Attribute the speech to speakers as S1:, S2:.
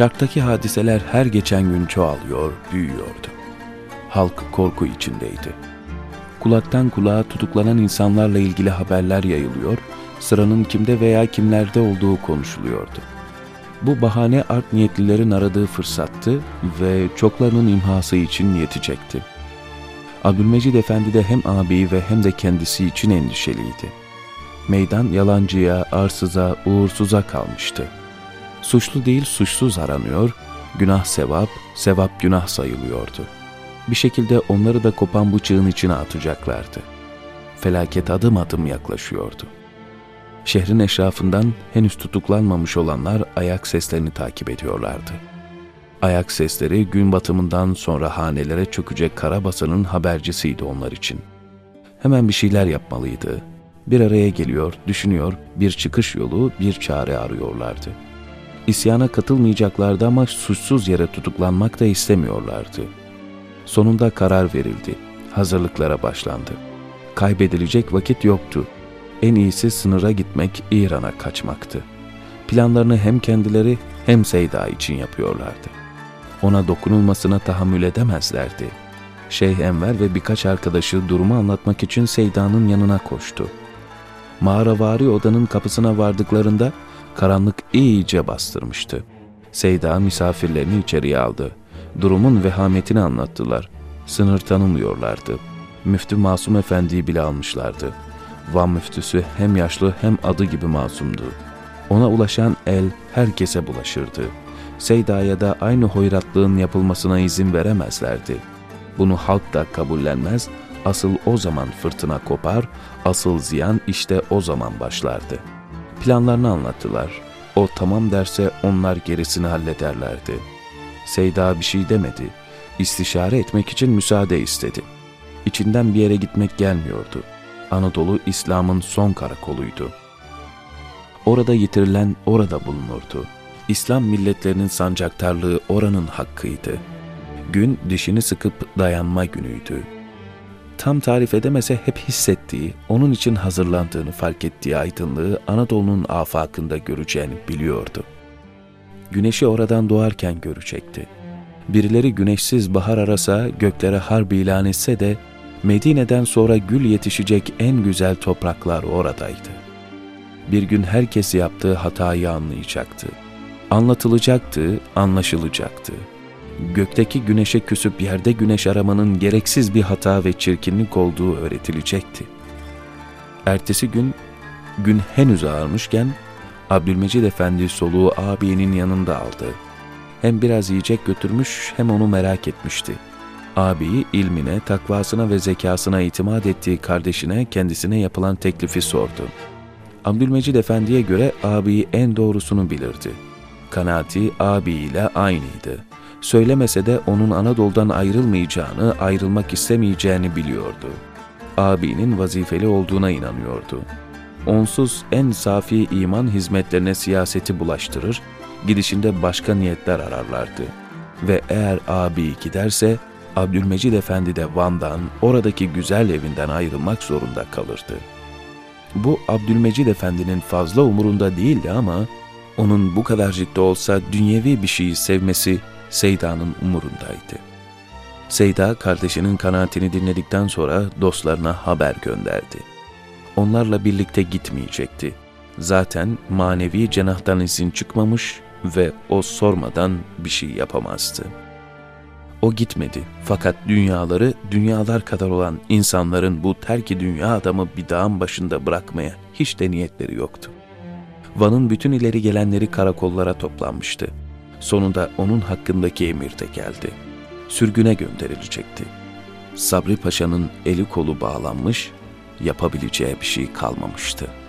S1: Şarktaki hadiseler her geçen gün çoğalıyor, büyüyordu. Halk korku içindeydi. Kulaktan kulağa tutuklanan insanlarla ilgili haberler yayılıyor, sıranın kimde veya kimlerde olduğu konuşuluyordu. Bu bahane art niyetlilerin aradığı fırsattı ve çoklarının imhası için yetecekti. Abdülmecid Efendi de hem ağabeyi ve hem de kendisi için endişeliydi. Meydan yalancıya, arsıza, uğursuza kalmıştı. Suçlu değil suçsuz aranıyor, günah sevap, sevap günah sayılıyordu. Bir şekilde onları da kopan bıçağın içine atacaklardı. Felaket adım adım yaklaşıyordu. Şehrin eşrafından henüz tutuklanmamış olanlar ayak seslerini takip ediyorlardı. Ayak sesleri gün batımından sonra hanelere çökecek karabasanın habercisiydi onlar için. Hemen bir şeyler yapmalıydı. Bir araya geliyor, düşünüyor, bir çıkış yolu, bir çare arıyorlardı. İsyana katılmayacaklardı ama suçsuz yere tutuklanmak da istemiyorlardı. Sonunda karar verildi. Hazırlıklara başlandı. Kaybedilecek vakit yoktu. En iyisi sınıra gitmek, İran'a kaçmaktı. Planlarını hem kendileri hem Seyda için yapıyorlardı. Ona dokunulmasına tahammül edemezlerdi. Şeyh Enver ve birkaç arkadaşı durumu anlatmak için Seyda'nın yanına koştu. Mağaravari odanın kapısına vardıklarında karanlık iyice bastırmıştı. Seyda misafirlerini içeriye aldı. Durumun vehametini anlattılar. Sınır tanımıyorlardı. Müftü Masum Efendi'yi bile almışlardı. Van müftüsü hem yaşlı hem adı gibi masumdu. Ona ulaşan el herkese bulaşırdı. Seyda'ya da aynı hoyratlığın yapılmasına izin veremezlerdi. Bunu halk da kabullenmez, asıl o zaman fırtına kopar, asıl ziyan işte o zaman başlardı. Planlarını anlattılar. O tamam derse onlar gerisini hallederlerdi. Seyda bir şey demedi. İstişare etmek için müsaade istedi. İçinden bir yere gitmek gelmiyordu. Anadolu İslam'ın son karakoluydu. Orada yitirilen orada bulunurdu. İslam milletlerinin sancaktarlığı oranın hakkıydı. Gün dişini sıkıp dayanma günüydü. Tam tarif edemese hep hissettiği, onun için hazırlandığını fark ettiği aydınlığı Anadolu'nun afakında göreceğini biliyordu. Güneşi oradan doğarken görecekti. Birileri güneşsiz bahar arasa, göklere harbi ilan etse de Medine'den sonra gül yetişecek en güzel topraklar oradaydı. Bir gün herkes yaptığı hatayı anlayacaktı. Anlatılacaktı, anlaşılacaktı. Gökteki güneşe küsüp yerde güneş aramanın gereksiz bir hata ve çirkinlik olduğu öğretilecekti. Ertesi gün, gün henüz ağarmışken Abdülmecid Efendi soluğu ağabeyinin yanında aldı. Hem biraz yiyecek götürmüş hem onu merak etmişti. Ağabeyi ilmine, takvasına ve zekasına itimat ettiği kardeşine kendisine yapılan teklifi sordu. Abdülmecid Efendi'ye göre ağabeyi en doğrusunu bilirdi. Kanaati ağabeyiyle aynıydı. Söylemese de onun Anadolu'dan ayrılmayacağını, ayrılmak istemeyeceğini biliyordu. Ağabeyinin vazifeli olduğuna inanıyordu. Onsuz en safi iman hizmetlerine siyaseti bulaştırır, gidişinde başka niyetler ararlardı. Ve eğer abi giderse, Abdülmecid Efendi de Van'dan, oradaki güzel evinden ayrılmak zorunda kalırdı. Bu Abdülmecid Efendi'nin fazla umurunda değildi ama onun bu kadarcık da olsa dünyevi bir şeyi sevmesi Seyda'nın umurundaydı. Seyda kardeşinin kanaatini dinledikten sonra dostlarına haber gönderdi. Onlarla birlikte gitmeyecekti. Zaten manevi cenahtan izin çıkmamış ve o sormadan bir şey yapamazdı. O gitmedi fakat dünyaları dünyalar kadar olan insanların bu terki dünya adamı bir dağın başında bırakmaya hiç de niyetleri yoktu. Van'ın bütün ileri gelenleri karakollara toplanmıştı. Sonunda onun hakkındaki emir de geldi. Sürgüne gönderilecekti. Sabri Paşa'nın eli kolu bağlanmış, yapabileceği bir şey kalmamıştı.''